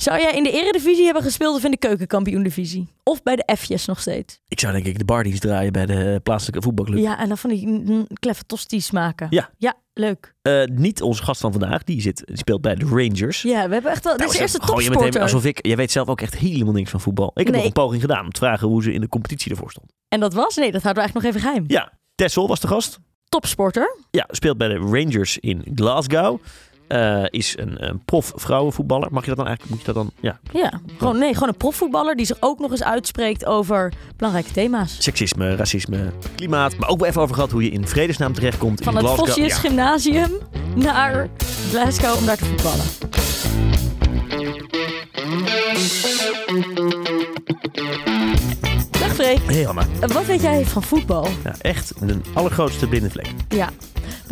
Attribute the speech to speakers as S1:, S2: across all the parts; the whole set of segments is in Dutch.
S1: Zou jij in de eredivisie hebben gespeeld of in de keukenkampioen-divisie? Of bij de F'jes nog steeds?
S2: Ik zou denk ik de bardies draaien bij de plaatselijke voetbalclub.
S1: Ja, en dan van die kleffe tosties maken.
S2: Ja.
S1: Ja, leuk.
S2: Eh, niet onze gast van vandaag, die, zit, die speelt bij de Rangers.
S1: Ja, we hebben echt wel... dit is de eerste
S2: Gooi je meteen
S1: topsporter.
S2: alsof ik... Jij weet zelf ook echt helemaal niks van voetbal. Ik heb
S1: Nee.
S2: nog een poging gedaan om te vragen hoe ze in de competitie ervoor stond.
S1: En dat was? Nee, dat houden we eigenlijk nog even geheim.
S2: Ja, Tessel was de gast.
S1: Topsporter.
S2: Ja, speelt bij de Rangers in Glasgow. Eh, is een, een prof vrouwenvoetballer. Mag je dat dan eigenlijk? Moet je dat dan? Ja,
S1: Ja, gewoon, nee, gewoon een profvoetballer die zich ook nog eens uitspreekt over belangrijke thema's.
S2: seksisme, racisme, klimaat. Maar ook wel even over gehad hoe je in vredesnaam terechtkomt
S1: Van
S2: in
S1: het
S2: Ja.
S1: Gymnasium naar Glasgow om daar te voetballen. Dag Freek,
S2: Hey Anna.
S1: wat weet jij van voetbal?
S2: Ja, echt een allergrootste blinde vlek.
S1: Ja,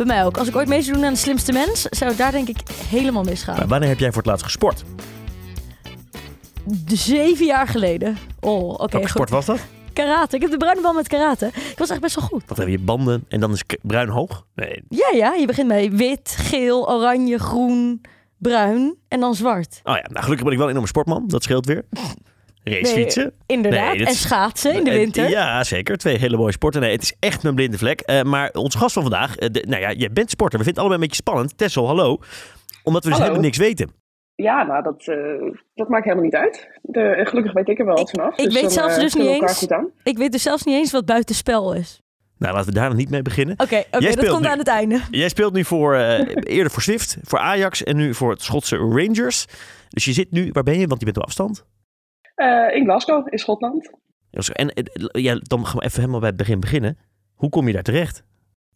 S1: bij mij ook. Als ik ooit mee zou doen aan de slimste mens, zou het daar denk ik helemaal misgaan.
S2: Maar wanneer heb jij voor het laatst gesport?
S1: De zeven jaar geleden. Oh, oké.
S2: Welke
S1: goed.
S2: sport was dat?
S1: Karate. Ik heb de bruine bal met karate. Ik was echt best wel goed.
S2: Wat heb je banden en dan is bruin hoog? Nee.
S1: Ja, ja. Je begint bij wit, geel, oranje, groen, bruin en dan zwart.
S2: Oh ja, nou gelukkig ben ik wel een enorme sportman. Dat scheelt weer. Racefietsen.
S1: Inderdaad.
S2: Nee,
S1: en schaatsen in de
S2: Eh,
S1: winter.
S2: Ja, zeker. Twee hele mooie sporten. Nee, het is echt mijn blinde vlek. Eh, maar onze gast van vandaag, eh, de- nou ja, jij bent sporter. We vinden het allebei een beetje spannend. Tessel, hallo. Omdat we dus helemaal niks weten.
S3: Ja, nou, dat, eh, dat maakt helemaal niet uit. De, gelukkig weet ik er wel wat vanaf.
S1: ik weet
S3: dan,
S1: zelfs dus niet eens-. Ik weet dus zelfs niet eens wat buitenspel is.
S2: Nou, laten we daar nog niet mee beginnen.
S1: Oké, oké,
S2: Jij
S1: dat komt
S2: nu.
S1: aan het einde.
S2: Jij speelt nu voor, eh, eerder voor Swift, voor Ajax en nu voor het Schotse Rangers. Dus je zit nu, waar ben je? Want je bent op afstand.
S3: Eh, in Glasgow, in Schotland.
S2: En eh, ja, dan gaan we even helemaal bij het begin beginnen. Hoe kom je daar terecht?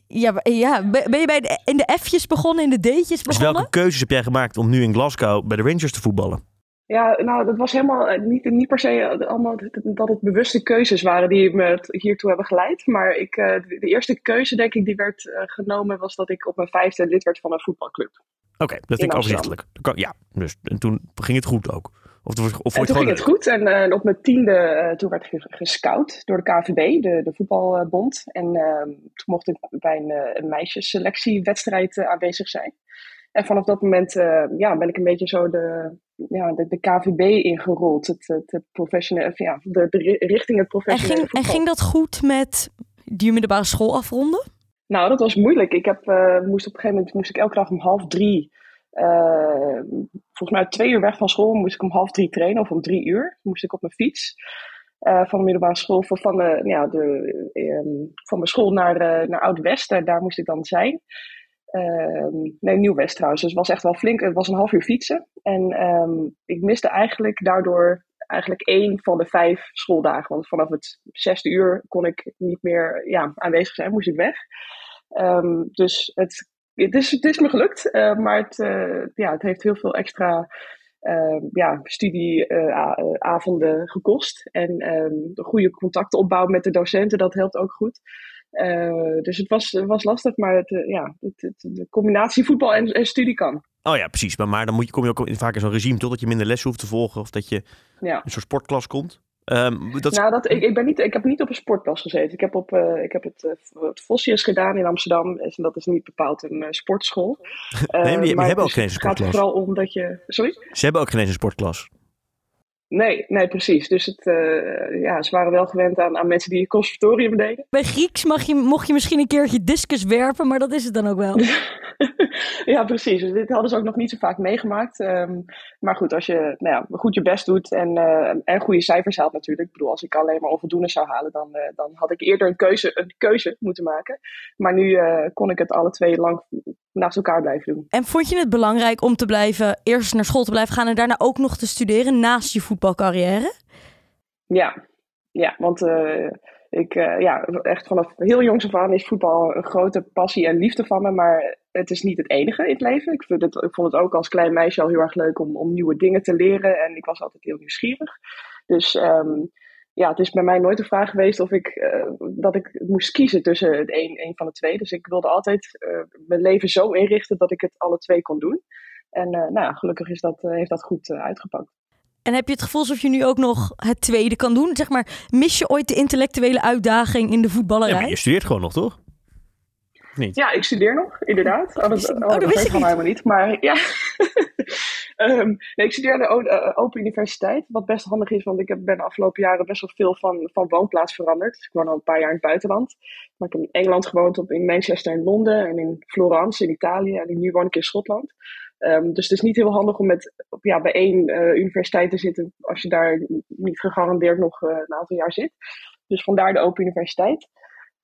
S1: Ja, ja, ben je bij de, in de F'jes begonnen, in de D'tjes
S2: Dus
S1: begonnen?
S2: welke keuzes heb jij gemaakt om nu in Glasgow bij de Rangers te voetballen?
S3: Ja, nou, dat was helemaal eh, niet, niet per se allemaal dat het- bewuste keuzes waren die me hiertoe hebben geleid. Maar ik, eh, de, eerste keuze, denk ik, die werd genomen, was dat ik op mijn vijfde lid werd van een voetbalclub.
S2: Oké, dat vind
S3: In
S2: ik overzichtelijk. Ja, dus en toen ging het goed ook. Of,
S3: En toen
S2: gewoon
S3: ging het goed. En eh, op mijn tiende, eh, toen werd ik ge- gescout door de KVB, de, de voetbalbond. En eh, toen mocht ik bij een, eh, een meisjesselectiewedstrijd aanwezig zijn. En vanaf dat moment eh, ja, ben ik een beetje zo de, ja, de, de KVB ingerold. Het, het, het ja, de, de ri- richting het
S1: en,
S3: professionele
S1: ging, en ging dat goed met die middelbare school afronden?
S3: Nou, dat was moeilijk. Ik heb, eh, moest op een gegeven moment moest ik elke dag om half drie. Eh, volgens mij twee uur weg van school moest ik om half drie trainen, of om drie uur. Moest ik op mijn fiets eh, van de middelbare school, van, de, ja, ehm, van mijn school naar, eh, naar Oud-West. Daar, moest ik dan zijn. Ehm, nee, Nieuw-West trouwens. Dus het was echt wel flink. Het was een half uur fietsen. En ehm, ik miste eigenlijk daardoor eigenlijk één van de vijf schooldagen. Want vanaf het zesde uur kon ik niet meer ja, aanwezig zijn, moest ik weg. Dus het, het, is, het is me gelukt, eh, maar het, eh, ja, het heeft heel veel extra uh, ja, studieavonden gekost. En ehm, de goede contacten opbouwen met de docenten, dat helpt ook goed. Dus het was, was lastig, maar het, ja, het, het, de combinatie voetbal en, en, studie kan.
S2: Oh ja, precies. Maar, maar dan moet je, kom je ook in, vaak in zo'n regime, toch? Dat je minder lessen hoeft te volgen of dat je
S3: ja.
S2: in zo'n sportklas komt. Um, dat...
S3: Nou, dat, ik, ik, ben niet, ik heb niet op een sportklas gezeten. Ik heb, op, uh, ik heb het, uh, het Vossius gedaan in Amsterdam. En dat is niet bepaald een uh, sportschool.
S2: nee, maar die
S3: maar
S2: hebben ook
S3: dus
S2: geen sportklas.
S3: Het gaat er vooral om dat je... Sorry?
S2: Ze hebben ook geen eens een sportklas.
S3: Nee, nee, precies. Dus het, uh, ja, ze waren wel gewend aan, aan mensen die het conservatorium deden.
S1: Bij Grieks mag je, mocht je misschien een keertje discus werpen, maar dat is het dan ook wel.
S3: ja, precies. Dus dit hadden ze ook nog niet zo vaak meegemaakt. Um, maar goed, als je nou ja, goed je best doet en, uh, en goede cijfers haalt natuurlijk. Ik bedoel, als ik alleen maar onvoldoende zou halen, dan, uh, dan had ik eerder een keuze, een keuze moeten maken. Maar nu kon ik het alle twee lang naast elkaar blijven doen.
S1: En vond je het belangrijk om te blijven, eerst naar school te blijven gaan en daarna ook nog te studeren naast je voetbalcarrière?
S3: Ja, ja want uh, ik, uh, ja, echt vanaf heel jongs af aan is voetbal een grote passie en liefde van me. Maar het is niet het enige in het leven. Ik, vind het, ik vond het ook als klein meisje al heel erg leuk om, om nieuwe dingen te leren. En ik was altijd heel nieuwsgierig. Dus um, ja, het is bij mij nooit de vraag geweest of ik, uh, dat ik moest kiezen tussen het een, een van de twee. Dus ik wilde altijd uh, mijn leven zo inrichten dat ik het alle twee kon doen. En uh, nou ja, gelukkig is dat, heeft dat goed uitgepakt.
S1: En heb je het gevoel alsof je nu ook nog het tweede kan doen? Zeg maar, mis je ooit de intellectuele uitdaging in de voetballerij?
S2: Ja, maar je studeert gewoon nog, toch? Niet?
S3: Ja, ik studeer nog, inderdaad. Oh, dat,
S1: Oh,
S3: oh,
S1: dat wist
S3: weet
S1: ik niet.
S3: helemaal niet. Maar ja. Ehm, nee, ik studeer aan de O- eh, Open Universiteit. Wat best handig is, want ik heb, ben de afgelopen jaren best wel veel van, van woonplaats veranderd. Ik woon al een paar jaar in het buitenland. Maar ik heb in Engeland gewoond, op, in Manchester in Londen en in Florence in Italië. En nu woon ik in Schotland. Ehm, dus het is niet heel handig om met, op- ja, bij één eh, universiteit te zitten als je daar niet gegarandeerd nog eh, een aantal jaar zit. Dus vandaar de Open Universiteit.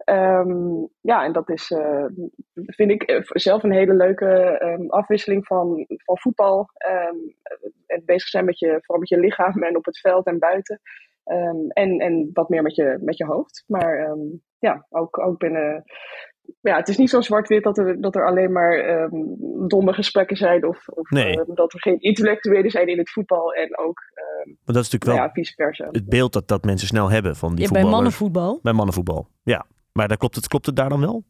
S3: Ehm, ja, en dat is, eh, vind ik eh, zelf een hele leuke ehm, afwisseling van, van voetbal. ehm, en bezig zijn met je, vooral met je lichaam en op het veld en buiten. Ehm, en, en wat meer met je, met je hoofd. Maar ehm, ja, ook, ook binnen. Ja, het is niet zo zwart-wit dat er, dat er alleen maar ehm, domme gesprekken zijn. Of, of
S2: Nee.
S3: dat er geen intellectuelen zijn in het voetbal. En ook ehm,
S2: Maar dat is natuurlijk wel
S3: nou ja, vice versa.
S2: het beeld dat, dat mensen snel hebben van die
S1: Ja, bij
S2: voetballers.
S1: mannenvoetbal.
S2: Bij mannenvoetbal, ja. Maar daar klopt, het, klopt het daar dan wel?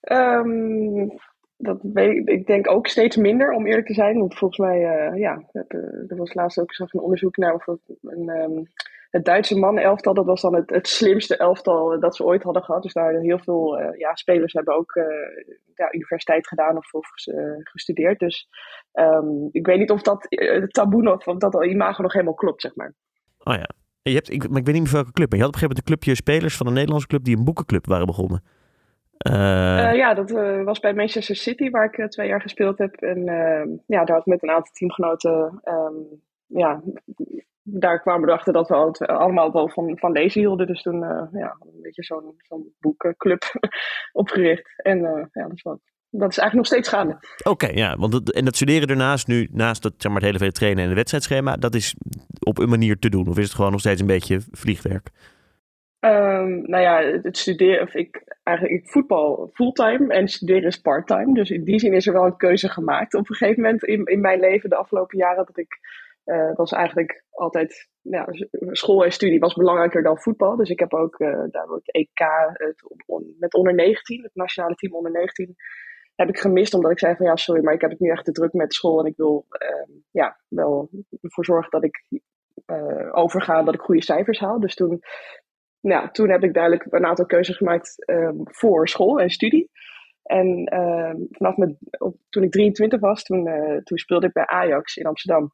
S3: Ehm, dat weet ik, ik denk ook steeds minder, om eerlijk te zijn. Want volgens mij, eh, ja, eh, er was laatst ook zag een onderzoek naar of het, een, ehm, het Duitse mannenelftal, dat was dan het, het slimste elftal eh, dat ze ooit hadden gehad. Dus daar heel veel ja, spelers hebben ook ja, universiteit gedaan of, of gestudeerd. Dus ehm, ik weet niet of dat het taboe nog, of dat imago nog helemaal klopt, zeg maar.
S2: Oh ja. Je hebt, ik, maar ik weet niet meer welke club. Maar je had op een gegeven moment een clubje spelers van een Nederlandse club die een boekenclub waren begonnen. Eh,
S3: Eh, ja, dat eh, was bij Manchester City, waar ik twee jaar gespeeld heb. En ja, daar had ik met een aantal teamgenoten. ehm, ja, daar kwamen we erachter dat we al- allemaal wel van, van lezen hielden. Dus toen ja, een beetje zo'n zo'n boekenclub opgericht. En ja, dat is, wat, dat is eigenlijk nog steeds gaande.
S2: Oké, ja. Want het, en dat studeren ernaast nu, naast dat, zeg maar, het hele vele trainen en het wedstrijdschema, dat is op een manier te doen? Of is het gewoon nog steeds een beetje vliegwerk?
S3: Ehm, nou ja, het studeren, of ik eigenlijk ik voetbal fulltime en studeren is parttime. Dus in die zin is er wel een keuze gemaakt op een gegeven moment in, in mijn leven de afgelopen jaren. Dat ik eh, was eigenlijk altijd, ja, school en studie was belangrijker dan voetbal. Dus ik heb ook eh daar het EK het, on- met onder 19, het nationale team onder 19, heb ik gemist. Omdat ik zei van ja, sorry, maar ik heb het nu echt te druk met school. En ik wil ehm, ja, wel ervoor zorgen dat ik eh, overga, dat ik goede cijfers haal. Dus toen nou, toen heb ik duidelijk een aantal keuzes gemaakt ehm, voor school en studie. En ehm, vanaf mijn, op, toen ik 23 was, toen, eh, toen speelde ik bij Ajax in Amsterdam.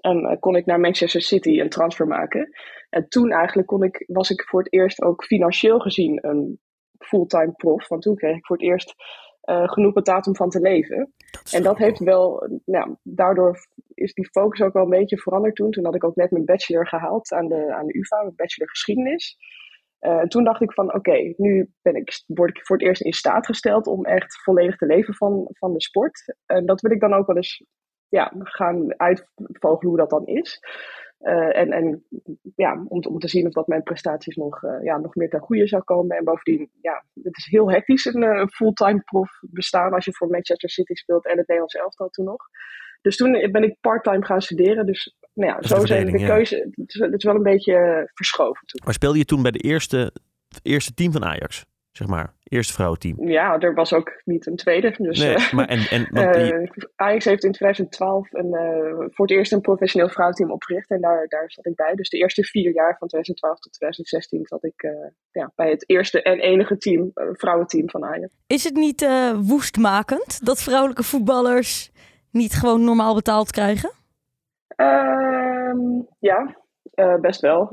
S3: En eh, kon ik naar Manchester City een transfer maken. En toen eigenlijk kon ik, was ik voor het eerst ook financieel gezien een fulltime prof. Want toen kreeg ik voor het eerst eh, genoeg betaald om van te leven. En dat heeft wel, nou, daardoor is die focus ook wel een beetje veranderd toen. Toen had ik ook net mijn bachelor gehaald aan de, aan de UvA, mijn bachelor geschiedenis. Eh, en toen dacht ik van, oké, nu ben ik, word ik voor het eerst in staat gesteld om echt volledig te leven van, van de sport. En dat wil ik dan ook wel eens ja, gaan uitvogelen hoe dat dan is. Eh, en en ja, om, te- om te zien of dat mijn prestaties nog, eh, ja, nog meer ten goede zou komen. En bovendien, ja, het is heel hectisch een eh, fulltime prof bestaan als je voor Manchester City speelt en het Nederlands elftal toen nog. Dus toen ben ik parttime gaan studeren. Dus nou ja,
S2: de
S3: zo zijn de
S2: ja.
S3: keuze. Het is, het is wel een beetje verschoven toen.
S2: Maar speelde je toen bij de eerste, het eerste team van Ajax? Zeg maar, eerste vrouwenteam.
S3: Ja, er was ook niet een tweede. Dus,
S2: Nee,
S3: eh,
S2: maar en, en want die-
S3: Eh, Ajax heeft in 2012 een, eh, voor het eerst een professioneel vrouwenteam opgericht en daar, daar zat ik bij. Dus de eerste vier jaar van 2012 tot 2016 zat ik eh, ja, bij het eerste en enige team, vrouwenteam van Ajax.
S1: Is het niet eh, woestmakend dat vrouwelijke voetballers niet gewoon normaal betaald krijgen?
S3: Ehm, ja, eh, best wel.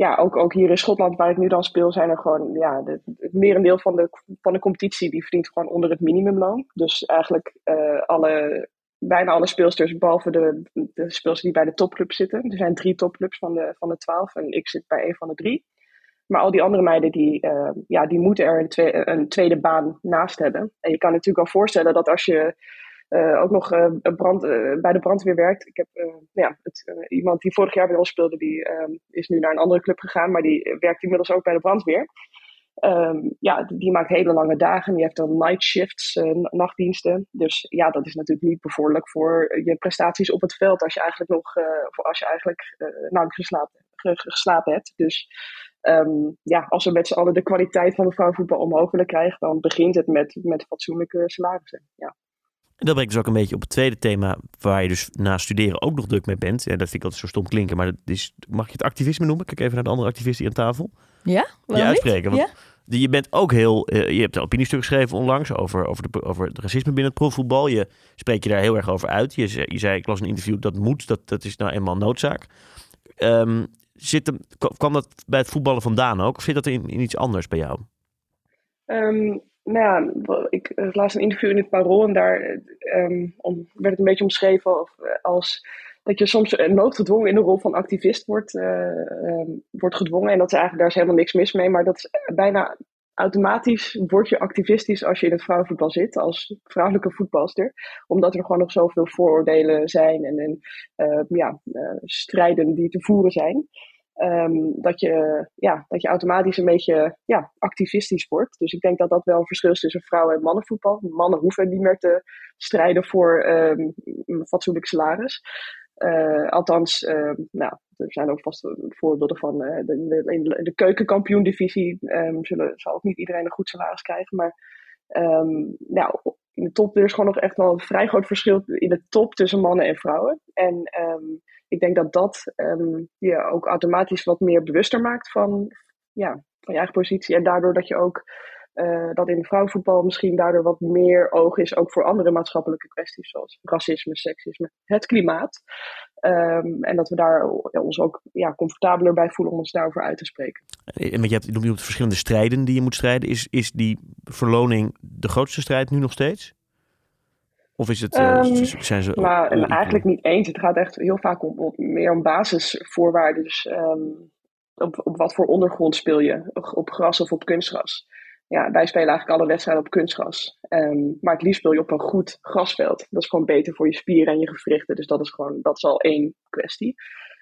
S3: Ja, ook, ook hier in Schotland, waar ik nu dan speel, zijn er gewoon, ja, het merendeel van de, van de competitie, die verdient gewoon onder het minimumloon. Dus eigenlijk eh, alle, bijna alle speelsters, behalve de, de speelsters die bij de topclub zitten. Er zijn drie topclubs van de, van de twaalf en ik zit bij een van de drie. Maar al die andere meiden, die, eh, ja, die moeten er een, twe- een tweede baan naast hebben. En je kan natuurlijk wel voorstellen dat als je eh, ook nog eh, brand, eh, bij de brandweer werkt. Ik heb nou ja, het, iemand die vorig jaar bij ons speelde, die eh, is nu naar een andere club gegaan, maar die werkt inmiddels ook bij de brandweer. Ehm, ja, die, maakt hele lange dagen. Die heeft dan night shifts, nachtdiensten. Dus ja, dat is natuurlijk niet bevorderlijk voor je prestaties op het veld als je eigenlijk nog, als je eigenlijk nauwelijks geslapen, ge- ge- geslapen hebt. Dus ehm, ja, als we met z'n allen de kwaliteit van de vrouwenvoetbal omhoog willen krijgen, dan begint het met, met fatsoenlijke salarissen. Ja.
S2: En dat brengt dus ook een beetje op het tweede thema, waar je dus na studeren ook nog druk mee bent. Ja, dat vind ik altijd zo stom klinken, maar dat is, mag je het activisme noemen? Kijk even naar de andere activist hier aan tafel.
S1: Ja?
S2: Je uitspreken. Want
S1: Ja?
S2: je bent ook heel. eh, je hebt een opiniestuk geschreven onlangs over, over, de, over het racisme binnen het profvoetbal. Je spreekt je daar heel erg over uit. Je, zei- je zei, ik las een interview, dat moet. Dat, dat is nou eenmaal noodzaak. Ehm, zit hem, kwa- kwam dat bij het voetballen vandaan ook? Of zit dat in, in iets anders bij jou?
S3: Ehm, nou ja, ik las een interview in het Parool en daar eh, ehm, werd het een beetje omschreven eh, als dat je soms eh, noodgedwongen in de rol van activist wordt, eh, ehm, wordt gedwongen. En dat is eigenlijk, daar is helemaal niks mis mee, maar dat is bijna automatisch word je activistisch als je in het vrouwenvoetbal zit, als vrouwelijke voetbalster. Omdat er gewoon nog zoveel vooroordelen zijn en, en eh, ja, strijden die te voeren zijn. Ehm, dat, je, ja, dat je automatisch een beetje ja, activistisch wordt. Dus ik denk dat dat wel een verschil is tussen vrouwen- en mannenvoetbal. Mannen hoeven niet meer te strijden voor ehm, een fatsoenlijk salaris. Eh, althans, ehm, nou, er zijn ook vast voorbeelden van eh, de, de, in de, keukenkampioen-divisie zullen, zal ook niet iedereen een goed salaris krijgen. Maar nou, in de top er is gewoon nog echt wel een vrij groot verschil in de top tussen mannen en vrouwen. En ik denk dat dat ehm, je ook automatisch wat meer bewuster maakt van, ja, van je eigen positie. En daardoor dat je ook eh, dat in vrouwenvoetbal misschien daardoor wat meer oog is, ook voor andere maatschappelijke kwesties, zoals racisme, seksisme, het klimaat. Ehm, en dat we daar ons ook ja, comfortabeler bij voelen om ons daarover uit te spreken.
S2: En want je hebt je noemt de verschillende strijden die je moet strijden. Is, is die verloning de grootste strijd nu nog steeds? Of is het, eh, z- zijn ze...
S3: Maar
S2: all-
S3: eigenlijk niet eens. Het gaat echt heel vaak om, om- meer om basisvoorwaarden. Dus ehm, op, op wat voor ondergrond speel je? Op gras of op kunstgras? Ja, wij spelen eigenlijk alle wedstrijden op kunstgras. Ehm, maar het liefst speel je op een goed grasveld. Dat is gewoon beter voor je spieren en je gewrichten. Dus dat is gewoon, dat is al één kwestie.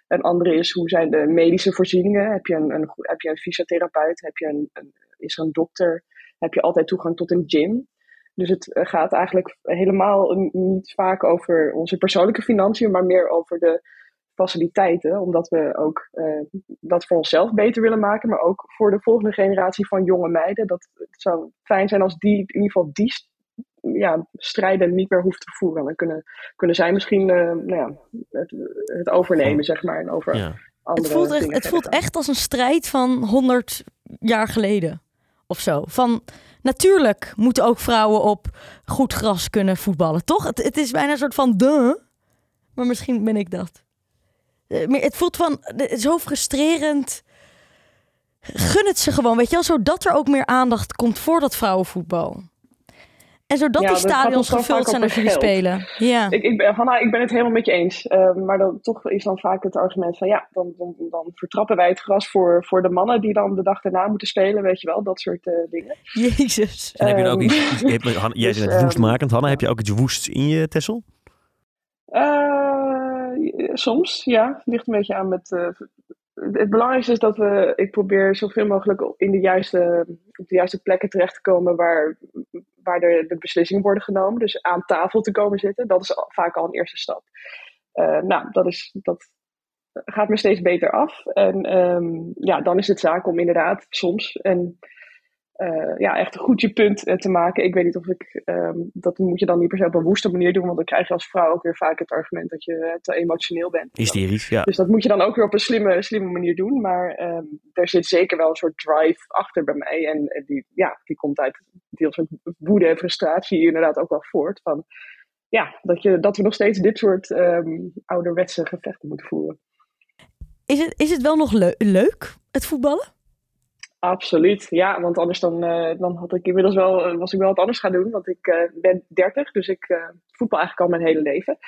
S3: Een andere is, hoe zijn de medische voorzieningen? Heb je een, een, heb je een fysiotherapeut? Heb je een, een, is er een dokter? Heb je altijd toegang tot een gym? Dus het gaat eigenlijk helemaal niet vaak over onze persoonlijke financiën, maar meer over de faciliteiten. Omdat we ook eh, dat voor onszelf beter willen maken, maar ook voor de volgende generatie van jonge meiden. Dat het zou fijn zijn als die in ieder geval die ja, strijden niet meer hoeft te voeren. Dan kunnen, kunnen zij misschien eh, nou ja, het, het overnemen, zeg maar. En over
S2: Ja.
S3: andere
S1: Het voelt, het echt als een strijd van 100 jaar geleden of zo. Van natuurlijk moeten ook vrouwen op goed gras kunnen voetballen, toch? Het, het is bijna een soort van de, maar misschien ben ik dat. Eh, Het voelt van zo frustrerend. Gun het ze gewoon, weet je wel, zodat er ook meer aandacht komt voor dat vrouwenvoetbal. En zodat
S3: Ja,
S1: die stadions
S3: ons dan
S1: gevuld zijn als jullie spelen. Ja.
S3: Ik, ik ben, Hanna, ik ben het helemaal met je eens. Eh, maar dan, toch is dan vaak het argument van ja, dan, dan, dan vertrappen wij het gras voor, voor de mannen die dan de dag daarna moeten spelen, weet je wel, dat soort eh, dingen.
S1: Jezus.
S2: En heb je ook
S3: Ehm,
S2: iets... iets- heb, Hanna, jij
S3: dus,
S2: bent net woestmakend. Hanna, heb je ook iets woests in je, Tessel?
S3: Eh, soms, ja. Het ligt een beetje aan met. Het belangrijkste is dat we, ik probeer zoveel mogelijk in de juiste, op de juiste plekken terecht te komen waar, waar de, de beslissingen worden genomen. Dus aan tafel te komen zitten, dat is vaak al een eerste stap. Eh, nou, dat, is, dat gaat me steeds beter af. En ehm, ja, dan is het zaak om inderdaad soms en, eh, ja, echt een goed je punt eh, te maken. Ik weet niet of ik, ehm, dat moet je dan niet per se op een woeste manier doen, want dan krijg je als vrouw ook weer vaak het argument dat je eh, te emotioneel bent.
S2: Hysterisch, ja.
S3: Dus dat moet je dan ook weer op een slimme, slimme manier doen. Maar ehm er zit zeker wel een soort drive achter bij mij. En, en die, ja, die komt uit deels uit woede en frustratie inderdaad ook wel voort. Van, ja, dat, je, dat we nog steeds dit soort ehm, ouderwetse gevechten moeten voeren.
S1: Is het, is het wel nog leu- leuk, het voetballen?
S3: Absoluut, ja, want anders dan, eh, dan had ik inmiddels wel, eh, was ik wel wat anders gaan doen. Want ik eh, ben 30, dus ik voetbal eigenlijk al mijn hele leven.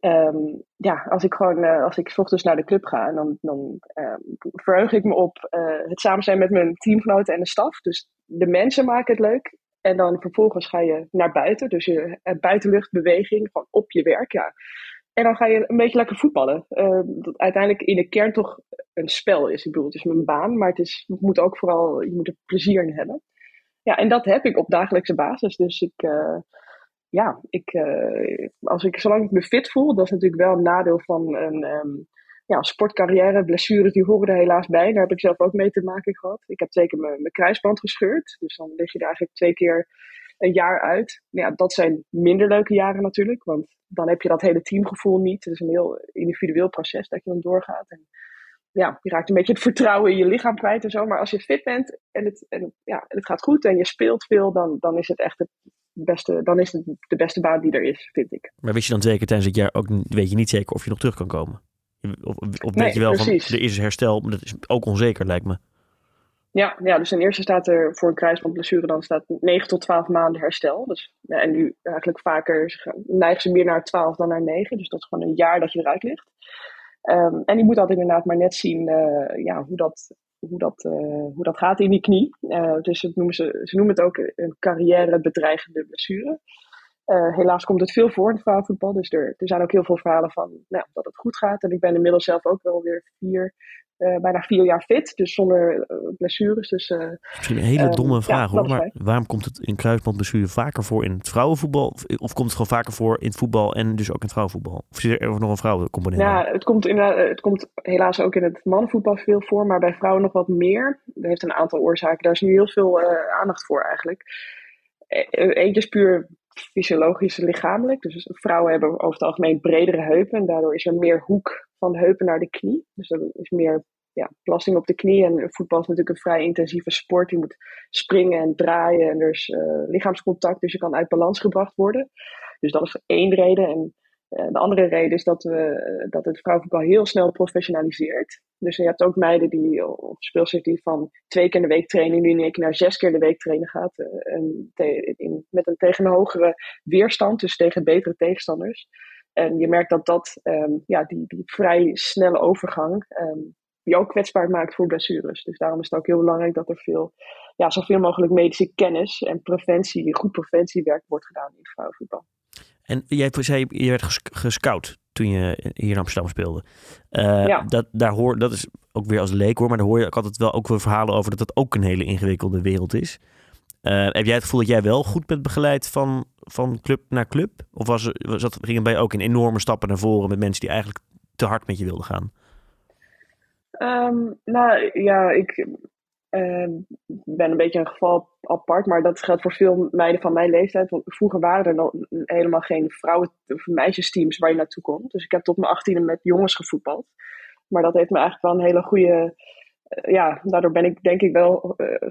S3: Ehm, ja, als ik gewoon, als ik ochtends naar de club ga, dan, dan ehm, verheug ik me op het samen zijn met mijn teamgenoten en de staf. Dus de mensen maken het leuk. En dan vervolgens ga je naar buiten, dus je buitenluchtbeweging, gewoon op je werk, ja. En dan ga je een beetje lekker voetballen. Ehm, dat uiteindelijk in de kern toch een spel is. Ik bedoel, het is mijn baan, maar het, is, moet ook vooral, je moet er plezier in hebben. Ja, en dat heb ik op dagelijkse basis. Dus ik, eh, ja, ik, eh, als ik, zolang ik me fit voel, dat is natuurlijk wel een nadeel van een ehm, ja, sportcarrière. Blessures, die horen er helaas bij. Daar heb ik zelf ook mee te maken gehad. Ik heb twee keer mijn, mijn kruisband gescheurd. Dus dan lig je er eigenlijk twee keer een jaar uit. Ja, dat zijn minder leuke jaren natuurlijk, want dan heb je dat hele teamgevoel niet. Het is een heel individueel proces dat je dan doorgaat. En ja, je raakt een beetje het vertrouwen in je lichaam kwijt en zo. Maar als je fit bent en het, en, ja, het gaat goed en je speelt veel, dan, dan is het echt het beste, dan is het de beste baan die er is, vind ik.
S2: Maar wist je dan zeker tijdens het jaar ook, weet je niet zeker of je nog terug kan komen? Of, of weet je wel
S3: precies.
S2: van, er is herstel, maar dat is ook onzeker lijkt me.
S3: Ja, ja, dus ten eerste staat er voor een kruisbandblessure dan staat 9 tot 12 maanden herstel. Dus, ja, en nu eigenlijk vaker neigen ze meer naar 12 dan naar 9. Dus dat is gewoon een jaar dat je eruit ligt. Um, en die moet altijd inderdaad maar net zien uh, ja, hoe, dat, hoe, dat, uh, hoe dat gaat in die knie. Uh, dus het noemen ze, ze noemen het ook een carrièrebedreigende blessure. helaas komt het veel voor in het vrouwenvoetbal. Dus er, er zijn ook heel veel verhalen van nou, dat het goed gaat. En ik ben inmiddels zelf ook wel weer vier, bijna vier jaar fit, dus zonder uh, blessures. Dus, uh,
S2: Misschien een hele domme vraag ja, hoor, maar waarom komt het in kruisbandblessure vaker voor in het vrouwenvoetbal? Of, of, komt het gewoon vaker voor in het voetbal en dus ook in het vrouwenvoetbal? Of is er nog een vrouwencomponent?
S3: Ja, het komt, in, het komt helaas ook in het mannenvoetbal veel voor, maar bij vrouwen nog wat meer. Dat heeft een aantal oorzaken. Daar is nu heel veel aandacht voor eigenlijk. Eentje is puur fysiologisch lichamelijk. Dus vrouwen hebben over het algemeen bredere heupen en daardoor is er meer hoek van de heupen naar de knie. Dus er is meer ja, belasting op de knie. En voetbal is natuurlijk een vrij intensieve sport. Je moet springen en draaien en er is uh, lichaamscontact, dus je kan uit balans gebracht worden. Dus dat is één reden. En de andere reden is dat, we, dat het vrouwenvoetbal heel snel professionaliseert. Dus je hebt ook meiden die, of speelsters die van twee keer in de week trainen, nu in één keer naar zes keer de week trainen gaat. Te, in, met een tegen een hogere weerstand, dus tegen betere tegenstanders. En je merkt dat dat, um, ja, die, die vrij snelle overgang, um, die ook kwetsbaar maakt voor blessures. Dus daarom is het ook heel belangrijk dat er veel, ja, zoveel mogelijk medische kennis en preventie, goed preventiewerk wordt gedaan in het vrouwenvoetbal.
S2: En jij zei, je werd gescout toen je hier in Amsterdam speelde. Uh, ja. dat, daar hoor, dat is ook weer als leek hoor, maar daar hoor je ook altijd wel ook weer verhalen over dat het ook een hele ingewikkelde wereld is. Uh, heb jij het gevoel dat jij wel goed bent begeleid van, van club naar club? Of was, was dat, ging het bij ook in enorme stappen naar voren met mensen die eigenlijk te hard met je wilden gaan?
S3: Um, nou ja, ik uh, ben een beetje een geval apart, maar dat geldt voor veel meiden van mijn leeftijd. Want vroeger waren er nog helemaal geen vrouwen- of meisjesteams waar je naartoe kon. Dus ik heb tot mijn achttiende met jongens gevoetbald. Maar dat heeft me eigenlijk wel een hele goede ja, daardoor ben ik denk ik wel uh,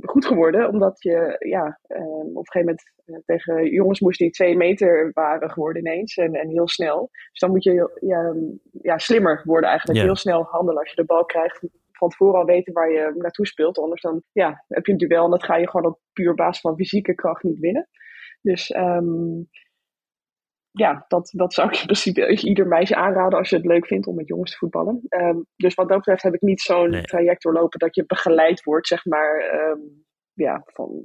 S3: goed geworden. Omdat je ja, uh, op een gegeven moment uh, tegen jongens moest die twee meter waren geworden ineens. En, en heel snel. Dus dan moet je ja, ja, slimmer worden eigenlijk. Yeah. Heel snel handelen als je de bal krijgt. Van tevoren al weten waar je naartoe speelt. Anders dan ja, heb je een duel en dat ga je gewoon op puur basis van fysieke kracht niet winnen. Dus um, ja, dat, dat zou ik in principe ieder meisje aanraden als je het leuk vindt om met jongens te voetballen. Um, dus wat dat betreft heb ik niet zo'n nee. traject doorlopen dat je begeleid wordt, zeg maar. Um, ja, van,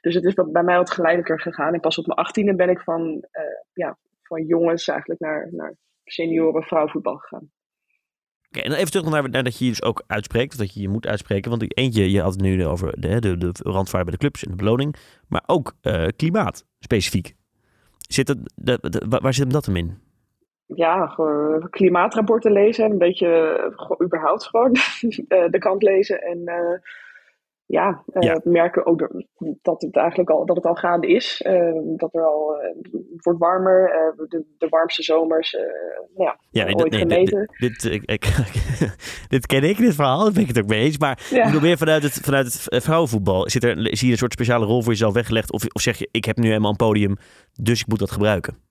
S3: dus het is bij mij wat geleidelijker gegaan. En pas op mijn achttiende ben ik van, uh, ja, van jongens eigenlijk naar, naar senioren vrouwenvoetbal gegaan.
S2: Oké, en even terug naar, naar dat je je dus ook uitspreekt, of dat je je moet uitspreken. Want eentje, je had het nu over de, de, de bij de clubs en de beloning, maar ook uh, klimaat specifiek. Zit de, waar zit hem dat hem in?
S3: Ja, klimaatrapporten lezen. Een beetje überhaupt gewoon de kant lezen. En ja, uh, ja, merken ook dat het eigenlijk al, dat het al gaande is. Uh, dat er al, het wordt warmer. De, de, warmste zomers, ja, ja nee, ooit nee, gemeten.
S2: Dit, dit, ik, ik, dit ken ik, dit verhaal. Daar ben ik het ook mee eens. Maar ja. ik bedoel meer vanuit het, vanuit het vrouwenvoetbal. Zit er, zie je een soort speciale rol voor jezelf weggelegd? Of, of zeg je, ik heb nu eenmaal een podium, dus ik moet dat gebruiken?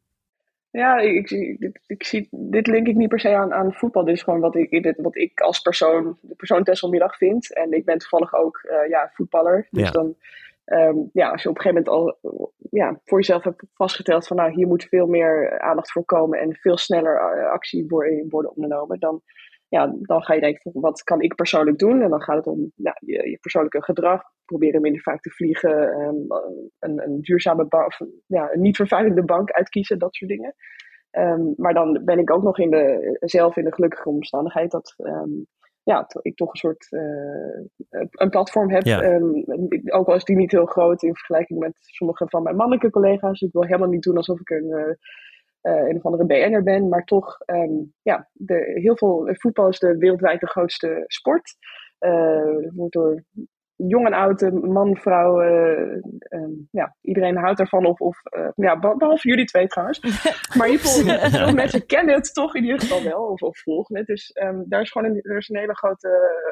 S3: Ja, ik, ik, ik, zie, dit link ik niet per se aan, aan voetbal. Dit is gewoon wat ik, dit, wat ik als persoon, de persoon Tesselmiddag vind. En ik ben toevallig ook uh, ja, voetballer. Dus ja. dan, um, ja, als je op een gegeven moment al ja, voor jezelf hebt vastgesteld van nou, hier moet veel meer aandacht voor komen en veel sneller actie worden, worden ondernomen, dan, ja, dan ga je denken van wat kan ik persoonlijk doen? En dan gaat het om ja, je, je persoonlijke gedrag, proberen minder vaak te vliegen, um, een, een, duurzame bank, of ja, een niet vervuilende bank uitkiezen, dat soort dingen. Um, maar dan ben ik ook nog in de, zelf in de gelukkige omstandigheid dat um, ja, ik toch een soort uh, een platform heb.
S2: Ja.
S3: ook al is die niet heel groot in vergelijking met sommige van mijn mannelijke collega's. Ik wil helemaal niet doen alsof ik een, uh, een of andere BN'er ben, maar toch, ja, de, heel veel voetbal is de wereldwijd de grootste sport. Uh, wordt door jong en oud, man, vrouw, ehm, ja, iedereen houdt ervan. Of, of ja, behalve jullie twee trouwens. Maar in ieder geval, veel mensen kennen het toch in ieder geval wel. Of, of volgen het. Dus um, daar is gewoon een, er is een hele grote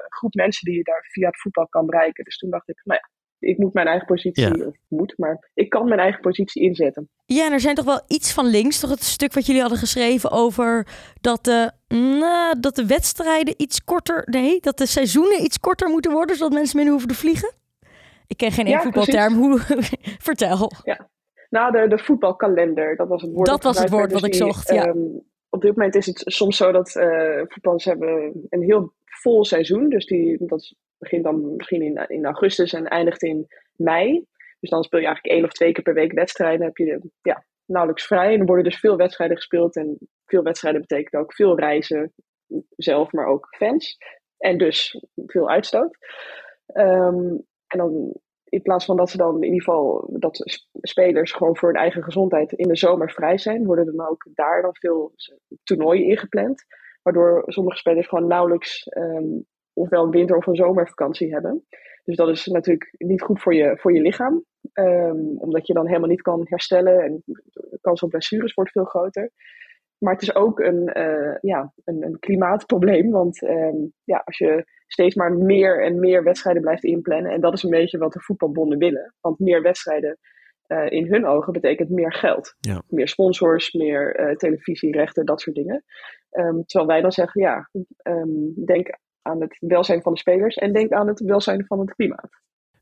S3: groep mensen die je daar via het voetbal kan bereiken. Dus toen dacht ik, nou ja, ik moet mijn eigen positie, of moet, maar ik kan mijn eigen positie inzetten.
S1: Ja, en er zijn toch wel iets van links, toch het stuk wat jullie hadden geschreven over dat de, nou, dat de wedstrijden iets korter, nee, dat de seizoenen iets korter moeten worden, zodat mensen minder hoeven te vliegen? Ik ken geen één voetbalterm. Hoe, vertel.
S3: Ja. Nou, de, de voetbalkalender, dat was het woord.
S1: Dat was het woord wat ik zocht, ja. Ehm,
S3: op dit moment is het soms zo dat uh, voetballers hebben een heel vol seizoen. Dus die, dat begint dan misschien in, in augustus en eindigt in mei. Dus dan speel je eigenlijk één of twee keer per week wedstrijden. Dan heb je ja, nauwelijks vrij. En er worden dus veel wedstrijden gespeeld. En veel wedstrijden betekent ook veel reizen zelf, maar ook fans. En dus veel uitstoot. Ehm, en dan in plaats van dat ze dan in ieder geval dat spelers gewoon voor hun eigen gezondheid in de zomer vrij zijn, worden dan ook daar dan veel toernooien ingepland. Waardoor sommige spelers gewoon nauwelijks um, ofwel een winter- of een zomervakantie hebben. Dus dat is natuurlijk niet goed voor je, voor je lichaam. Ehm, omdat je dan helemaal niet kan herstellen en de kans op blessures wordt veel groter. Maar het is ook een, uh, ja, een, een, klimaatprobleem. Want ehm, ja, als je steeds maar meer en meer wedstrijden blijft inplannen. En dat is een beetje wat de voetbalbonden willen. Want meer wedstrijden uh, in hun ogen betekent meer geld. Ja. Meer sponsors, meer uh, televisierechten, dat soort dingen. Um, terwijl wij dan zeggen, ja, um, denk aan het welzijn van de spelers en denk aan het welzijn van het klimaat.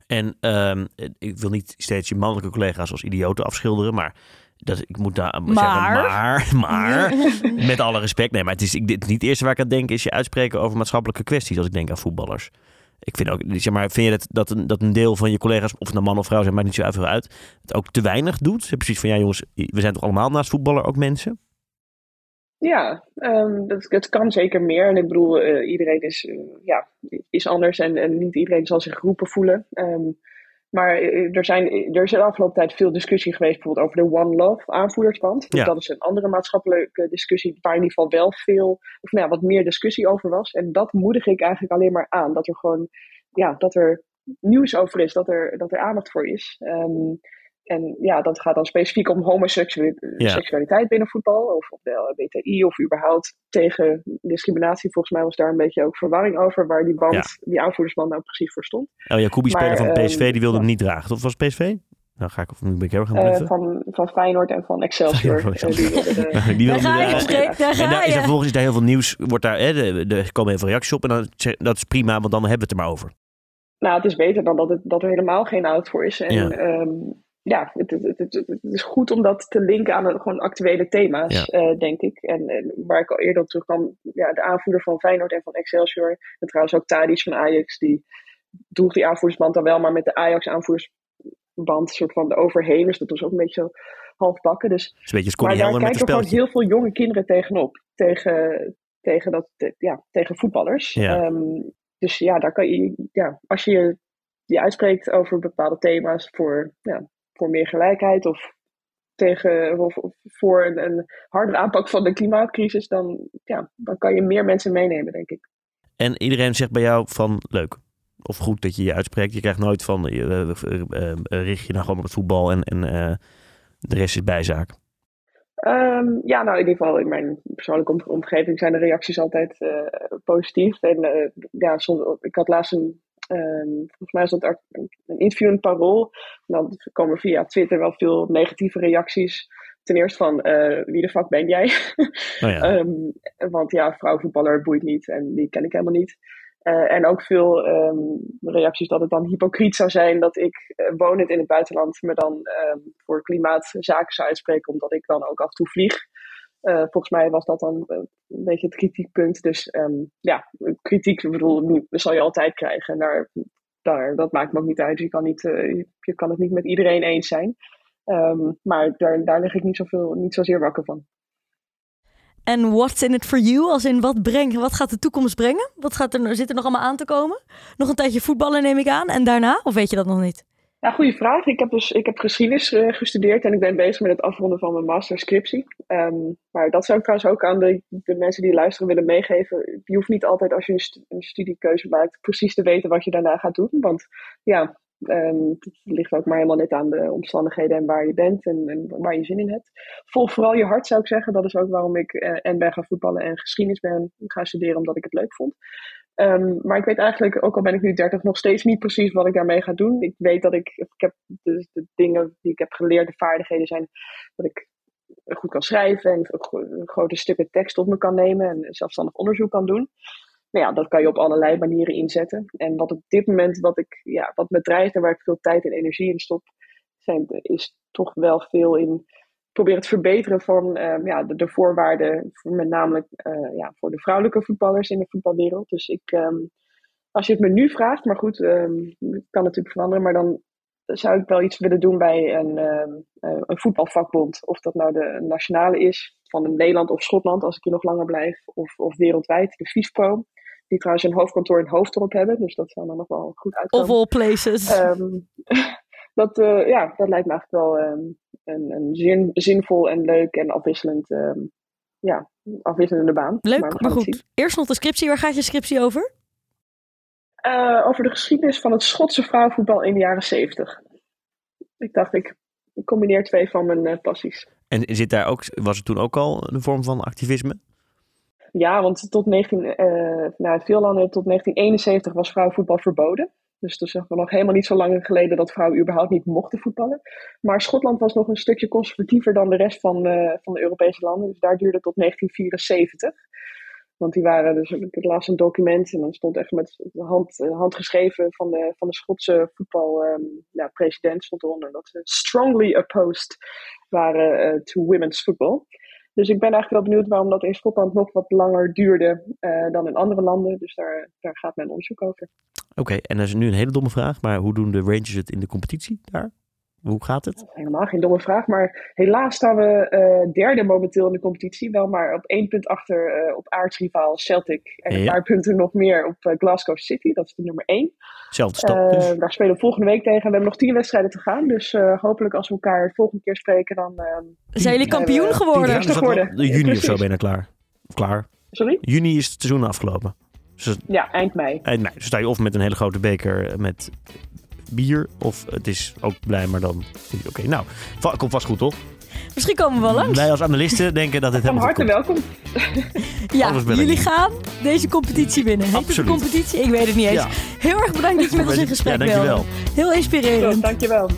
S2: En um, ik wil niet steeds je mannelijke collega's als idioten afschilderen, maar dat, ik moet daar maar. zeggen, maar, maar, met alle respect. Nee, maar het is, ik, het, niet het eerste waar ik aan denk, is je uitspreken over maatschappelijke kwesties als ik denk aan voetballers. Ik vind ook, zeg maar, vind je dat, dat, een, dat een deel van je collega's, of het nou man of vrouw zijn, maakt niet zo veel uit, het ook te weinig doet? Precies van, ja jongens, we zijn toch allemaal naast voetballer ook mensen?
S3: Ja, um, dat, kan zeker meer. En ik bedoel, uh, iedereen is, uh, ja, is anders en, en niet iedereen zal zich geroepen voelen. Um, maar eh, er, zijn, er is de afgelopen tijd veel discussie geweest bijvoorbeeld over de One Love aanvoerdersband. Dus dat is een andere maatschappelijke discussie waar in ieder geval wel veel, of nou ja, wat meer discussie over was. En dat moedig ik eigenlijk alleen maar aan. Dat er gewoon, ja, dat er nieuws over is, dat er, dat er aandacht voor is. Um, en ja, dat gaat dan specifiek om homoseksualiteit binnen voetbal, of op de of überhaupt tegen discriminatie. Volgens mij was daar een beetje ook verwarring over, waar die band, die aanvoerdersband nou precies voor stond.
S2: El Jacoubi, speler van PSV, die wilde hem niet dragen. Of was PSV? Nou ga ik, of nu ben ik heel gaan
S3: uh, van, van Feyenoord en van Excelsior. Van.
S1: Uh, die, die daar ga je, daar
S2: en daar is er vervolgens is daar heel veel nieuws, wordt daar, hè, er komen heel veel reacties op en dan, dat is prima, want dan hebben we het er maar over.
S3: Nou, het is beter dan dat, het, dat er helemaal geen oud voor is. En ja. Um, ja, het, het, het, het, is goed om dat te linken aan gewoon actuele thema's, uh, denk ik. En, en, waar ik al eerder op terugkwam, ja, de aanvoerder van Feyenoord en van Excelsior. En trouwens ook Tadic van Ajax, die droeg die aanvoerdersband dan wel, maar met de Ajax-aanvoerdersband soort van de overheen. Dus dat was ook een beetje zo half bakken. Dus,
S2: een beetje maar daar kijken
S3: gewoon heel veel jonge kinderen tegenop. Tegen, tegen, dat, ja, tegen voetballers. Ja. Um, dus ja, daar kan je, ja, als je je uitspreekt over bepaalde thema's voor ja, voor meer gelijkheid of tegen of, voor een, een harde aanpak van de klimaatcrisis, dan, ja, dan kan je meer mensen meenemen, denk ik.
S2: En iedereen zegt bij jou van leuk of goed dat je je uitspreekt. Je krijgt nooit van uh, uh, richt je nou gewoon op het voetbal en, en de rest is bijzaak.
S3: Um, ja, nou in ieder geval in mijn persoonlijke omgeving zijn de reacties altijd positief. En ja, soms, ik had laatst een Um, volgens mij is dat een interview in Parool. dan komen via Twitter wel veel negatieve reacties. Ten eerste van uh, wie de fuck ben jij? Oh ja. um, want ja, vrouwenvoetballer boeit niet en die ken ik helemaal niet. Uh, en ook veel um, reacties dat het dan hypocriet zou zijn dat ik uh, wonend in het buitenland me dan voor klimaatzaken zou uitspreken, omdat ik dan ook af en toe vlieg. Uh, volgens mij was dat dan een beetje het kritiekpunt. Dus um, ja, kritiek, bedoel, zal je altijd krijgen. En daar, daar, dat maakt me ook niet uit. Je kan, niet, uh, je kan het niet met iedereen eens zijn. Um, maar daar, daar lig ik niet, zoveel, niet zozeer wakker van.
S1: En what's in it for you? Als in wat, brengt, wat gaat de toekomst brengen? Wat gaat er, zit er nog allemaal aan te komen? Nog een tijdje voetballen neem ik aan. En daarna? Of weet je dat nog niet?
S3: Ja, goede vraag. Ik heb dus ik heb geschiedenis uh, gestudeerd en ik ben bezig met het afronden van mijn masterscriptie. Um, maar dat zou ik trouwens ook aan de, de, mensen die luisteren willen meegeven. Je hoeft niet altijd als je een, stu een, studiekeuze maakt precies te weten wat je daarna gaat doen. Want ja, um, het ligt ook maar helemaal net aan de omstandigheden en waar je bent en, en, waar je zin in hebt. Volg vooral je hart zou ik zeggen. Dat is ook waarom ik uh, en ben gaan voetballen en geschiedenis ben gaan studeren omdat ik het leuk vond. Um, maar ik weet eigenlijk, ook al ben ik nu 30, nog steeds niet precies wat ik daarmee ga doen. Ik weet dat ik, ik heb de, de dingen die ik heb geleerd, de vaardigheden zijn dat ik goed kan schrijven en grote stukken tekst op me kan nemen en zelfstandig onderzoek kan doen. Nou ja, dat kan je op allerlei manieren inzetten. En wat op dit moment, wat, ik, ja, wat me drijft en waar ik veel tijd en energie in stop, zijn, is toch wel veel in probeer het verbeteren van uh, ja, de, de, voorwaarden, voor met name uh, ja, voor de vrouwelijke voetballers in de voetbalwereld. Dus ik, um, als je het me nu vraagt, maar goed, um, kan natuurlijk veranderen, maar dan zou ik wel iets willen doen bij een, uh, een voetbalvakbond. Of dat nou de nationale is, van Nederland of Schotland, als ik hier nog langer blijf, of, of wereldwijd, de FIFPro. Die trouwens een hoofdkantoor in Hoofddorp hebben, dus dat zou dan nog wel goed uitkomen.
S1: Of all places.
S3: Dat, uh, ja, dat lijkt me eigenlijk wel um, een, een zin, zinvol en leuk en afwisselend, um, ja, afwisselende baan.
S1: Leuk, maar, maar goed. Eerst nog de scriptie. Waar gaat je scriptie over?
S3: Uh, over de geschiedenis van het Schotse vrouwenvoetbal in de jaren zeventig. Ik dacht, ik combineer twee van mijn uh, passies.
S2: En zit daar ook, was het toen ook al een vorm van activisme?
S3: Ja, want tot 19, uh, nou, veel landen tot 1971 was vrouwenvoetbal verboden. Dus dat is nog helemaal niet zo lang geleden dat vrouwen überhaupt niet mochten voetballen. Maar Schotland was nog een stukje conservatiever dan de rest van, uh, van de Europese landen. Dus daar duurde het tot 1974. Want die waren dus, ik las een document en dan stond echt met hand, hand geschreven van de, van de Schotse voetbalpresident um, ja, stond dat ze strongly opposed waren uh, to women's football. Dus ik ben eigenlijk wel benieuwd waarom dat in Schotland nog wat langer duurde uh, dan in andere landen. Dus daar, daar gaat mijn onderzoek over.
S2: Oké, en dat is nu een hele domme vraag, maar hoe doen de Rangers het in de competitie daar? Hoe gaat het?
S3: Helemaal geen domme vraag, maar helaas staan we uh, derde momenteel in de competitie. Wel maar op één punt achter uh, op aardsrivaal Celtic. En een ja. paar punten nog meer op uh, Glasgow City, dat is de nummer één.
S2: Zelfde stap dus.
S3: Daar spelen we volgende week tegen. We hebben nog tien wedstrijden te gaan. Dus hopelijk als we elkaar de volgende keer spreken, dan...
S1: Zijn jullie kampioen geworden?
S3: Ja, geworden.
S2: De juni ja, of zo ben je klaar. Of klaar.
S3: Sorry?
S2: Juni is het seizoen afgelopen.
S3: Dus ja, eind mei.
S2: Eind mei. Dus sta je of met een hele grote beker met bier. Of het is ook blij, maar dan oké. Okay, nou, komt vast goed, toch?
S1: Misschien komen we wel langs.
S2: Wij als analisten denken dat het
S3: Van
S2: helemaal
S3: harte welkom.
S1: ja, jullie gaan deze competitie winnen. Heet het competitie? Ik weet het niet eens. Ja. Heel erg bedankt dat je met ons in gesprek
S2: ja, dankjewel.
S1: Heel inspirerend.
S3: Zo, dankjewel.